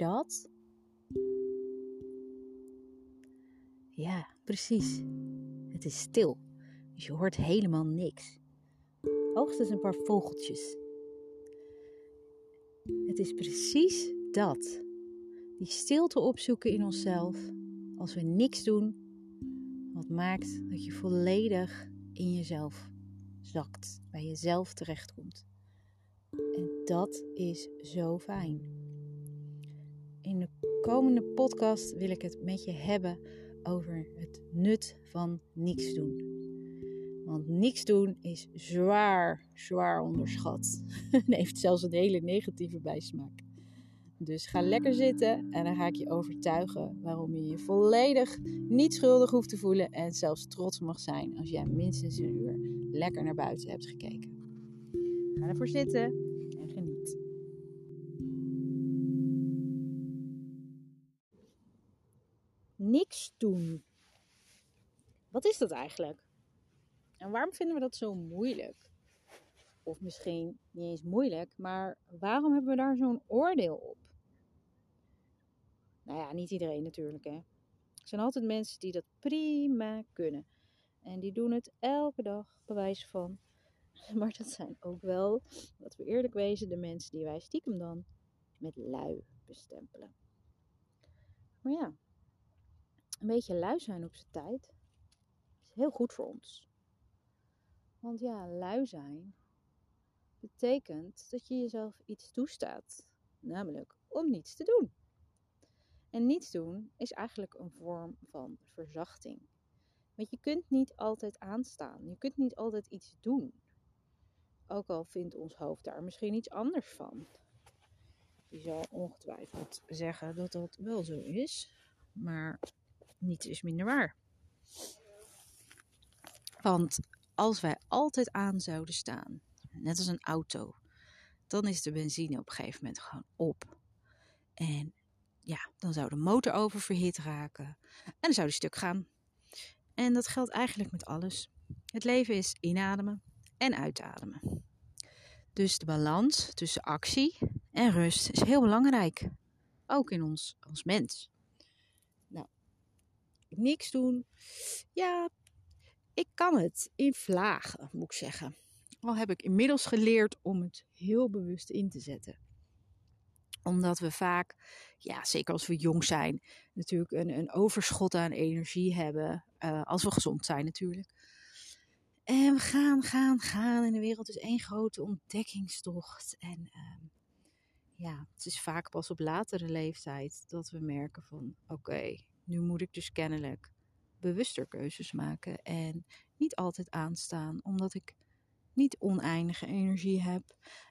dat? Ja, precies. Het is stil, dus je hoort helemaal niks. Hoogstens een paar vogeltjes. Het is precies dat. Die stilte opzoeken in onszelf als we niks doen, wat maakt dat je volledig in jezelf zakt, bij jezelf terechtkomt. En dat is zo fijn. In de komende podcast wil ik het met je hebben over het nut van niks doen. Want niks doen is zwaar, zwaar onderschat. en heeft zelfs een hele negatieve bijsmaak. Dus ga lekker zitten en dan ga ik je overtuigen waarom je je volledig niet schuldig hoeft te voelen en zelfs trots mag zijn als jij minstens een uur lekker naar buiten hebt gekeken. Ga ervoor zitten Niks doen. Wat is dat eigenlijk? En waarom vinden we dat zo moeilijk? Of misschien niet eens moeilijk, maar waarom hebben we daar zo'n oordeel op? Nou ja, niet iedereen natuurlijk. Hè. Er zijn altijd mensen die dat prima kunnen. En die doen het elke dag, bewijs van. Maar dat zijn ook wel, dat we eerlijk wezen, de mensen die wij stiekem dan met lui bestempelen. Maar ja, een beetje lui zijn op zijn tijd is heel goed voor ons. Want ja, lui zijn betekent dat je jezelf iets toestaat. Namelijk om niets te doen. En niets doen is eigenlijk een vorm van verzachting. Want je kunt niet altijd aanstaan. Je kunt niet altijd iets doen. Ook al vindt ons hoofd daar misschien iets anders van. Die zal ongetwijfeld zeggen dat dat wel zo is. Maar niets is minder waar. Want als wij altijd aan zouden staan, net als een auto, dan is de benzine op een gegeven moment gewoon op. En ja, dan zou de motor oververhit raken en dan zou die stuk gaan. En dat geldt eigenlijk met alles. Het leven is inademen en uitademen. Dus de balans tussen actie en rust is heel belangrijk. Ook in ons als mens. Niks doen. Ja, ik kan het in vlagen, moet ik zeggen. Al heb ik inmiddels geleerd om het heel bewust in te zetten omdat we vaak, ja, zeker als we jong zijn, natuurlijk een, een overschot aan energie hebben. Uh, als we gezond zijn natuurlijk. En we gaan, gaan, gaan. En de wereld is één grote ontdekkingstocht. En uh, ja, het is vaak pas op latere leeftijd dat we merken van oké, nu moet ik dus kennelijk bewuster keuzes maken. En niet altijd aanstaan, omdat ik niet oneindige energie heb.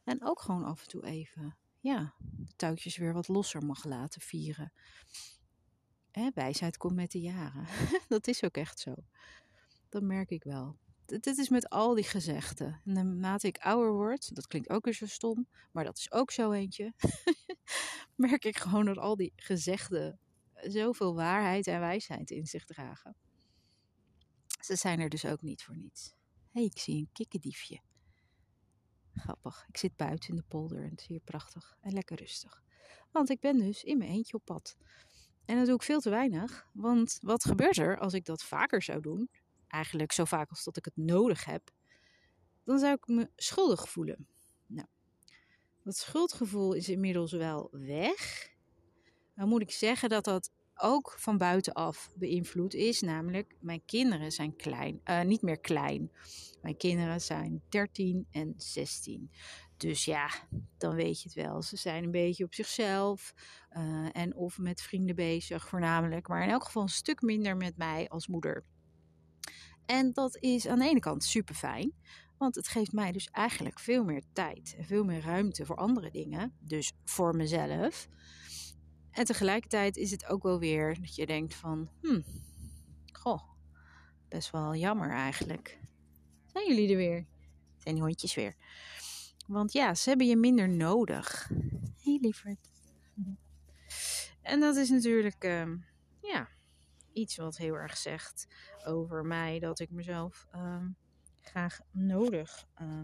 En ook gewoon af en toe even ja, de touwtjes weer wat losser mag laten vieren. Hè, wijsheid komt met de jaren. dat is ook echt zo. Dat merk ik wel. Dit is met al die gezegden. En naarmate ik ouder word, dat klinkt ook weer zo stom, maar dat is ook zo eentje. merk ik gewoon dat al die gezegden zoveel waarheid en wijsheid in zich dragen. Ze zijn er dus ook niet voor niets. Hey, ik zie een kikkendiefje. Grappig. Ik zit buiten in de polder en het is hier prachtig en lekker rustig. Want ik ben dus in mijn eentje op pad. En dat doe ik veel te weinig. Want wat gebeurt er als ik dat vaker zou doen? Eigenlijk zo vaak als dat ik het nodig heb. Dan zou ik me schuldig voelen. Nou, dat schuldgevoel is inmiddels wel weg. Dan moet ik zeggen dat dat ook van buitenaf beïnvloed is. Namelijk, mijn kinderen zijn klein, uh, niet meer klein. Mijn kinderen zijn 13 en 16. Dus ja, dan weet je het wel. Ze zijn een beetje op zichzelf uh, en of met vrienden bezig, voornamelijk. Maar in elk geval een stuk minder met mij als moeder. En dat is aan de ene kant super fijn. Want het geeft mij dus eigenlijk veel meer tijd en veel meer ruimte voor andere dingen. Dus voor mezelf. En tegelijkertijd is het ook wel weer dat je denkt van, hmm, goh, best wel jammer eigenlijk. Zijn jullie er weer? Zijn die hondjes weer? Want ja, ze hebben je minder nodig. Hé hey, lieverd. En dat is natuurlijk, uh, ja, iets wat heel erg zegt over mij. Dat ik mezelf uh, graag nodig uh,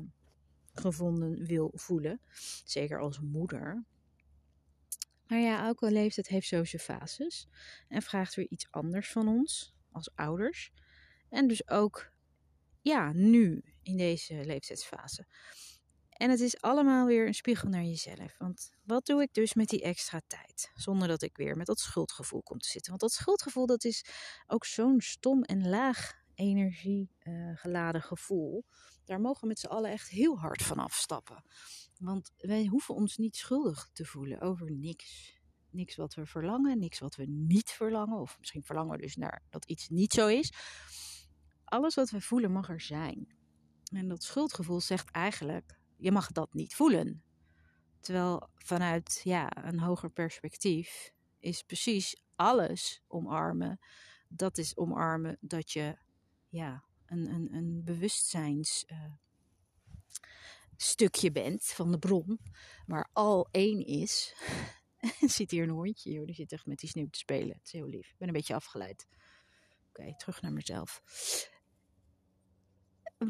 gevonden wil voelen. Zeker als moeder. Maar ja, elke leeftijd heeft zo zijn fases en vraagt weer iets anders van ons als ouders. En dus ook, ja, nu in deze leeftijdsfase. En het is allemaal weer een spiegel naar jezelf. Want wat doe ik dus met die extra tijd? Zonder dat ik weer met dat schuldgevoel kom te zitten. Want dat schuldgevoel, dat is ook zo'n stom en laag energie uh, geladen gevoel. Daar mogen we met z'n allen echt heel hard van afstappen. Want wij hoeven ons niet schuldig te voelen over niks. Niks wat we verlangen, niks wat we niet verlangen. Of misschien verlangen we dus naar dat iets niet zo is. Alles wat we voelen mag er zijn. En dat schuldgevoel zegt eigenlijk: je mag dat niet voelen. Terwijl vanuit ja, een hoger perspectief is precies alles omarmen. Dat is omarmen dat je ja, een, een, een bewustzijns. Uh, stukje bent van de bron, waar al één is. Zit hier een hondje, joh, die zit echt met die sneeuw te spelen. Het is heel lief. Ik ben een beetje afgeleid. Oké, terug naar mezelf.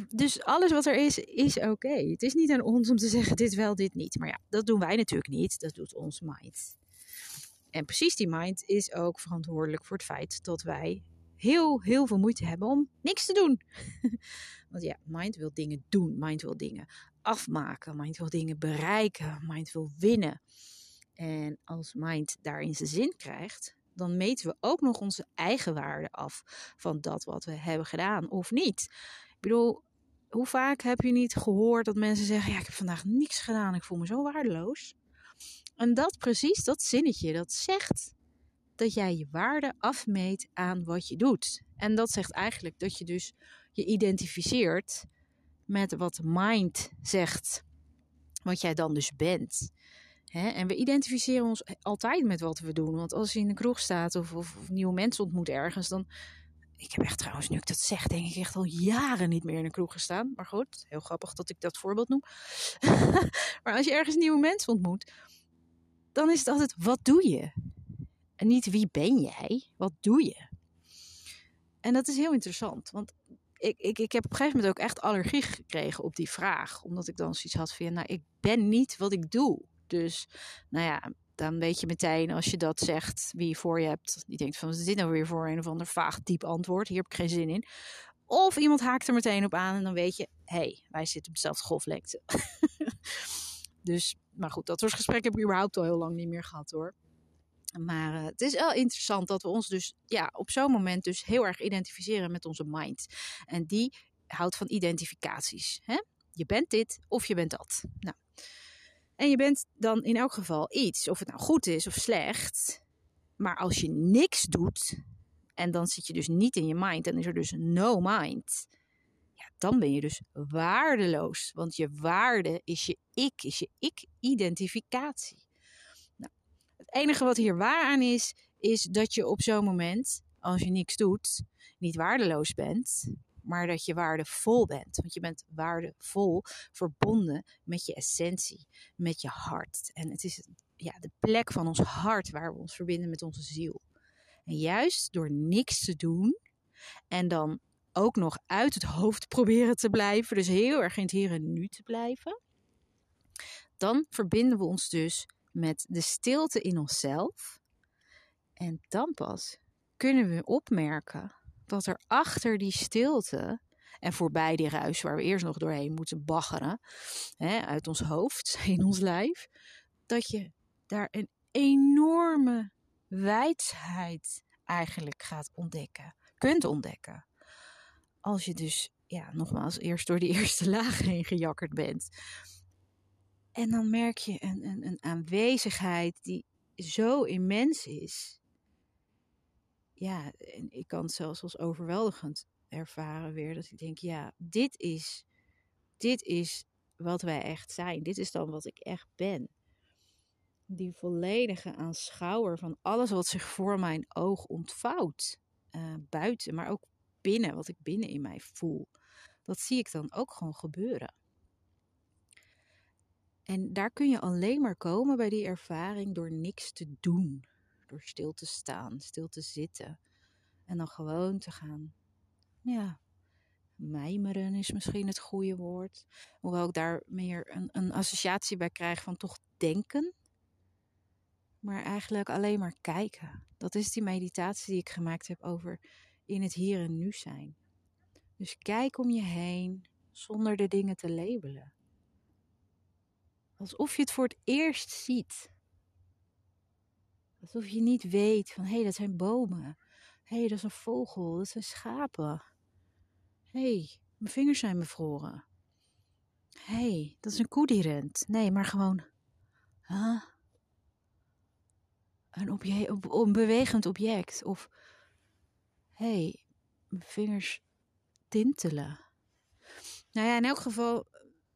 Dus alles wat er is, is oké. Het is niet aan ons om te zeggen dit wel, dit niet. Maar ja, dat doen wij natuurlijk niet. Dat doet ons mind. En precies die mind is ook verantwoordelijk voor het feit dat wij heel, heel veel moeite hebben om niks te doen. Want ja, mind wil dingen doen. Mind wil dingen afmaken. Mind wil dingen bereiken. Mind wil winnen. En als mind daarin zijn zin krijgt, dan meten we ook nog onze eigen waarde af van dat wat we hebben gedaan of niet. Ik bedoel, hoe vaak heb je niet gehoord dat mensen zeggen: Ja, ik heb vandaag niks gedaan, ik voel me zo waardeloos. En dat precies, dat zinnetje, dat zegt dat jij je waarde afmeet aan wat je doet. En dat zegt eigenlijk dat je dus je identificeert met wat mind zegt, wat jij dan dus bent. En we identificeren ons altijd met wat we doen. Want als je in een kroeg staat of, of, nieuwe mensen ontmoet ergens, dan. Ik heb echt trouwens, nu ik dat zeg, denk ik echt al jaren niet meer in een kroeg gestaan. Maar goed, heel grappig dat ik dat voorbeeld noem. maar als je ergens nieuwe mensen ontmoet, dan is het altijd: wat doe je? En niet wie ben jij, wat doe je? En dat is heel interessant, want ik, ik, ik heb op een gegeven moment ook echt allergie gekregen op die vraag. Omdat ik dan zoiets had van, nou, ik ben niet wat ik doe. Dus, nou ja, dan weet je meteen als je dat zegt, wie je voor je hebt. Die denkt van, wat is dit nou weer voor een of ander vaag diep antwoord? Hier heb ik geen zin in. Of iemand haakt er meteen op aan en dan weet je, hé, hey, wij zitten op dezelfde dus, maar goed, dat soort gesprekken heb ik überhaupt al heel lang niet meer gehad hoor. Maar uh, het is wel interessant dat we ons dus ja, op zo'n moment dus heel erg identificeren met onze mind. En die houdt van identificaties. Hè? Je bent dit of je bent dat. Nou. En je bent dan in elk geval iets, of het nou goed is of slecht. Maar als je niks doet, en dan zit je dus niet in je mind, en is er dus no mind. Ja, dan ben je dus waardeloos. Want je waarde is je ik, is je ik-identificatie. Het enige wat hier waar aan is, is dat je op zo'n moment, als je niks doet, niet waardeloos bent, maar dat je waardevol bent. Want je bent waardevol verbonden met je essentie, met je hart. En het is ja, de plek van ons hart waar we ons verbinden met onze ziel. En juist door niks te doen en dan ook nog uit het hoofd proberen te blijven, dus heel erg in het hier en nu te blijven, dan verbinden we ons dus met de stilte in onszelf. En dan pas kunnen we opmerken wat er achter die stilte en voorbij die ruis waar we eerst nog doorheen moeten baggeren, hè, uit ons hoofd, in ons lijf, dat je daar een enorme wijsheid eigenlijk gaat ontdekken, kunt ontdekken. Als je dus, ja, nogmaals, eerst door die eerste laag heen gejakkerd bent. En dan merk je een, een, een aanwezigheid die zo immens is. Ja, en ik kan het zelfs als overweldigend ervaren weer. Dat ik denk, ja, dit is, dit is wat wij echt zijn. Dit is dan wat ik echt ben. Die volledige aanschouwer van alles wat zich voor mijn oog ontvouwt. Uh, buiten, maar ook binnen, wat ik binnen in mij voel. Dat zie ik dan ook gewoon gebeuren. En daar kun je alleen maar komen bij die ervaring door niks te doen. Door stil te staan, stil te zitten. En dan gewoon te gaan, ja, mijmeren is misschien het goede woord. Hoewel ik daar meer een, een associatie bij krijg van toch denken. maar eigenlijk alleen maar kijken. Dat is die meditatie die ik gemaakt heb over in het hier en nu zijn. Dus kijk om je heen zonder de dingen te labelen. Alsof je het voor het eerst ziet. Alsof je niet weet van hé, hey, dat zijn bomen. Hé, hey, dat is een vogel. Dat zijn schapen. Hé, hey, mijn vingers zijn bevroren. Hé, hey, dat is een koe die rent. Nee, maar gewoon. Een, een bewegend object. Of. Hé, hey, mijn vingers tintelen. Nou ja, in elk geval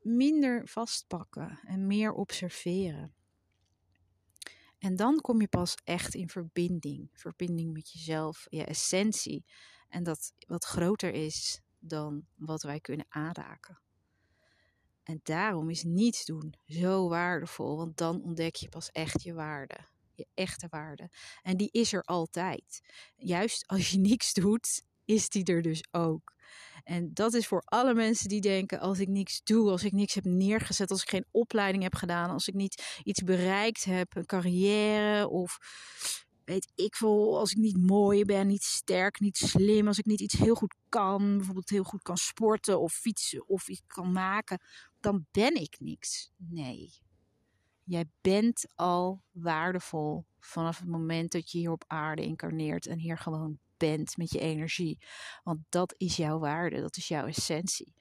minder vastpakken en meer observeren. En dan kom je pas echt in verbinding. Verbinding met jezelf, je essentie. En dat wat groter is dan wat wij kunnen aanraken. En daarom is niets doen zo waardevol, want dan ontdek je pas echt je waarde. Je echte waarde. En die is er altijd. Juist als je niks doet, is die er dus ook. En dat is voor alle mensen die denken: als ik niks doe, als ik niks heb neergezet, als ik geen opleiding heb gedaan, als ik niet iets bereikt heb, een carrière of weet ik veel, als ik niet mooi ben, niet sterk, niet slim, als ik niet iets heel goed kan, bijvoorbeeld heel goed kan sporten of fietsen of iets kan maken, dan ben ik niks. Nee. Jij bent al waardevol vanaf het moment dat je hier op aarde incarneert en hier gewoon bent met je energie. Want dat is jouw waarde, dat is jouw essentie.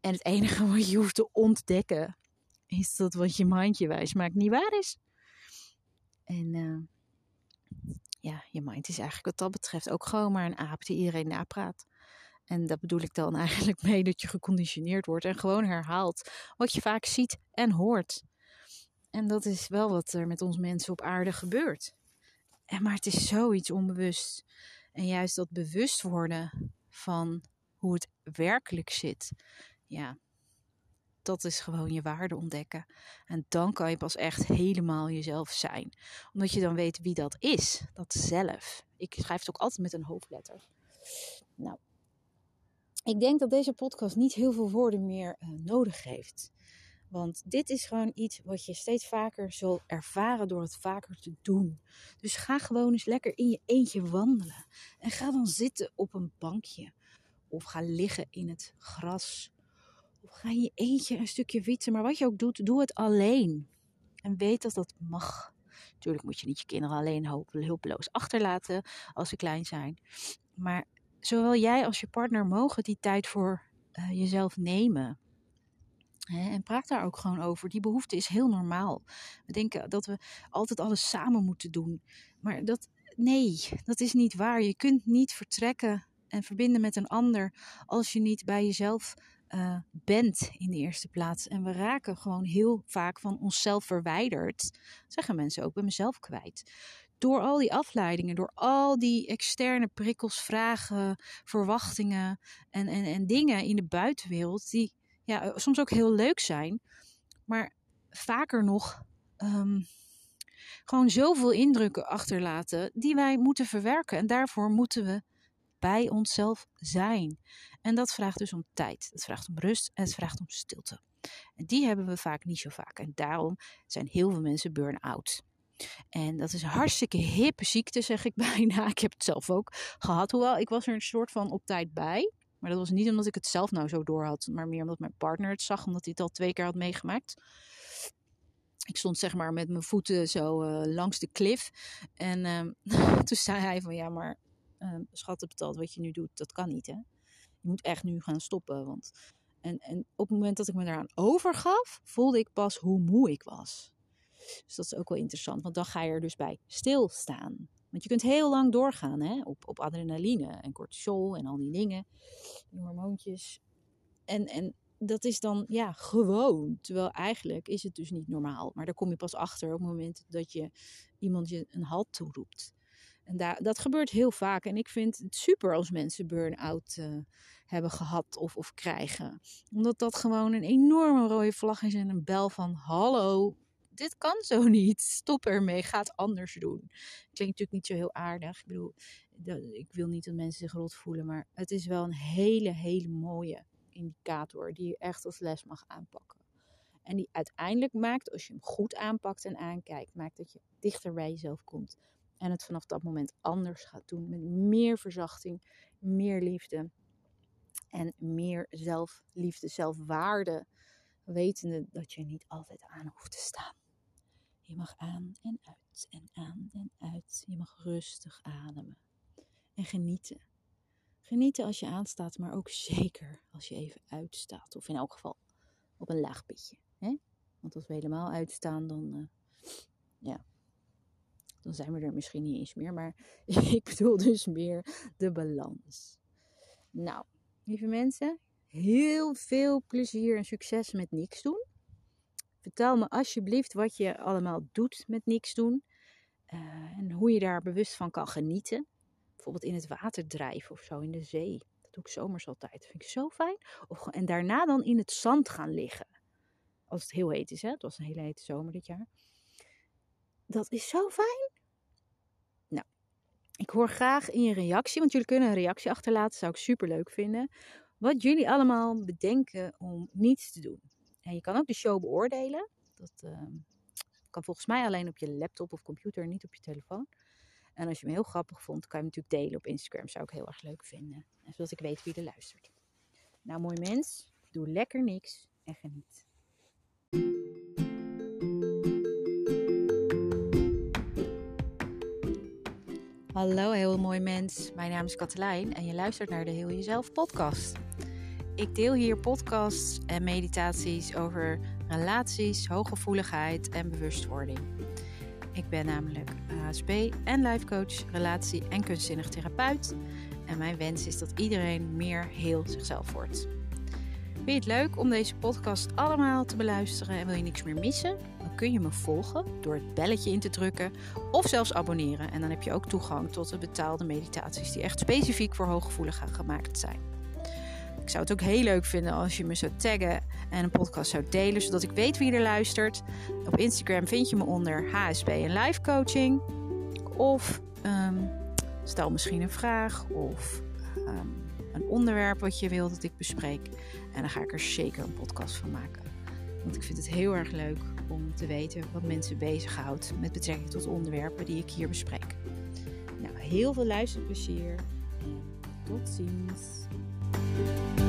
En het enige wat je hoeft te ontdekken, is dat wat je mandje wijs maakt niet waar is. En uh, ja, je mind is eigenlijk wat dat betreft ook gewoon maar een aap die iedereen napraat. En dat bedoel ik dan eigenlijk mee dat je geconditioneerd wordt en gewoon herhaalt wat je vaak ziet en hoort. En dat is wel wat er met ons mensen op aarde gebeurt. En maar het is zoiets onbewust. En juist dat bewust worden van hoe het werkelijk zit. Ja, dat is gewoon je waarde ontdekken. En dan kan je pas echt helemaal jezelf zijn. Omdat je dan weet wie dat is. Dat zelf. Ik schrijf het ook altijd met een hoofdletter. Nou, ik denk dat deze podcast niet heel veel woorden meer uh, nodig heeft. Want dit is gewoon iets wat je steeds vaker zult ervaren door het vaker te doen. Dus ga gewoon eens lekker in je eentje wandelen. En ga dan zitten op een bankje. Of ga liggen in het gras. Of ga in je eentje een stukje fietsen. Maar wat je ook doet, doe het alleen. En weet dat dat mag. Natuurlijk moet je niet je kinderen alleen hulpeloos achterlaten als ze klein zijn. Maar zowel jij als je partner mogen die tijd voor uh, jezelf nemen. En praat daar ook gewoon over. Die behoefte is heel normaal. We denken dat we altijd alles samen moeten doen. Maar dat, nee, dat is niet waar. Je kunt niet vertrekken en verbinden met een ander als je niet bij jezelf uh, bent in de eerste plaats. En we raken gewoon heel vaak van onszelf verwijderd. Zeggen mensen ook bij mezelf kwijt. Door al die afleidingen, door al die externe prikkels, vragen, verwachtingen en, en, en dingen in de buitenwereld die ja, eh, soms ook heel leuk zijn, maar vaker nog um, gewoon zoveel indrukken achterlaten die wij moeten verwerken. En daarvoor moeten we bij onszelf zijn. En dat vraagt dus om tijd. Het vraagt om rust en het vraagt om stilte. En die hebben we vaak niet zo vaak. En daarom zijn heel veel mensen burn-out. En dat is een hartstikke hippe ziekte, zeg ik bijna. Ik heb het zelf ook gehad. Hoewel, ik was er een soort van op tijd bij. Maar dat was niet omdat ik het zelf nou zo door had, maar meer omdat mijn partner het zag, omdat hij het al twee keer had meegemaakt. Ik stond zeg maar met mijn voeten zo uh, langs de klif. En uh, toen zei hij van ja, maar uh, schat, betaald wat je nu doet, dat kan niet hè. Je moet echt nu gaan stoppen. Want... En, en op het moment dat ik me daaraan overgaf, voelde ik pas hoe moe ik was. Dus dat is ook wel interessant, want dan ga je er dus bij stilstaan. Want je kunt heel lang doorgaan hè? Op, op adrenaline en cortisol en al die dingen, die hormoontjes. En, en dat is dan ja, gewoon. Terwijl eigenlijk is het dus niet normaal. Maar daar kom je pas achter op het moment dat je iemand je een halt toeroept. En daar, dat gebeurt heel vaak. En ik vind het super als mensen burn-out uh, hebben gehad of, of krijgen. Omdat dat gewoon een enorme rode vlag is en een bel van hallo, dit kan zo niet. Stop ermee, ga het anders doen. Klinkt natuurlijk niet zo heel aardig. Ik bedoel, ik wil niet dat mensen zich rot voelen, maar het is wel een hele, hele mooie indicator die je echt als les mag aanpakken. En die uiteindelijk maakt, als je hem goed aanpakt en aankijkt, maakt dat je dichter bij jezelf komt. En het vanaf dat moment anders gaat doen. Met meer verzachting, meer liefde. En meer zelfliefde, zelfwaarde. Wetende dat je niet altijd aan hoeft te staan. Je mag aan en uit en aan en uit. Je mag rustig ademen. En genieten. Genieten als je aanstaat, maar ook zeker als je even uitstaat. Of in elk geval op een laag pitje. Hè? Want als we helemaal uitstaan, dan, uh, ja, dan zijn we er misschien niet eens meer. Maar ik bedoel dus meer de balans. Nou, lieve mensen, heel veel plezier en succes met niks doen. Vertel me alsjeblieft wat je allemaal doet met niks doen. Uh, en hoe je daar bewust van kan genieten. Bijvoorbeeld in het water drijven of zo in de zee. Dat doe ik zomers altijd. Dat vind ik zo fijn. Of, en daarna dan in het zand gaan liggen. Als het heel heet is, hè. Het was een hele hete zomer dit jaar. Dat is zo fijn. Nou, ik hoor graag in je reactie, want jullie kunnen een reactie achterlaten. Zou ik super leuk vinden. Wat jullie allemaal bedenken om niets te doen. En je kan ook de show beoordelen. Dat uh, kan volgens mij alleen op je laptop of computer, niet op je telefoon. En als je me heel grappig vond, kan je hem natuurlijk delen op Instagram. Zou ik heel erg leuk vinden. En zodat ik weet wie er luistert. Nou, mooi mens, doe lekker niks en geniet. Hallo, heel mooi mens. Mijn naam is Katelijn en je luistert naar de Heel Jezelf podcast. Ik deel hier podcasts en meditaties over relaties, hooggevoeligheid en bewustwording. Ik ben namelijk HSP en life coach, relatie- en kunstzinnig therapeut. En mijn wens is dat iedereen meer heel zichzelf wordt. Vind je het leuk om deze podcast allemaal te beluisteren en wil je niks meer missen? Dan kun je me volgen door het belletje in te drukken of zelfs abonneren. En dan heb je ook toegang tot de betaalde meditaties die echt specifiek voor hooggevoeligen gemaakt zijn. Ik zou het ook heel leuk vinden als je me zou taggen en een podcast zou delen, zodat ik weet wie er luistert. Op Instagram vind je me onder HSP en Life Coaching. Of um, stel misschien een vraag of um, een onderwerp wat je wilt dat ik bespreek. En dan ga ik er zeker een podcast van maken. Want ik vind het heel erg leuk om te weten wat mensen bezighoudt met betrekking tot onderwerpen die ik hier bespreek. Nou, heel veel luisterplezier en tot ziens. Thank you.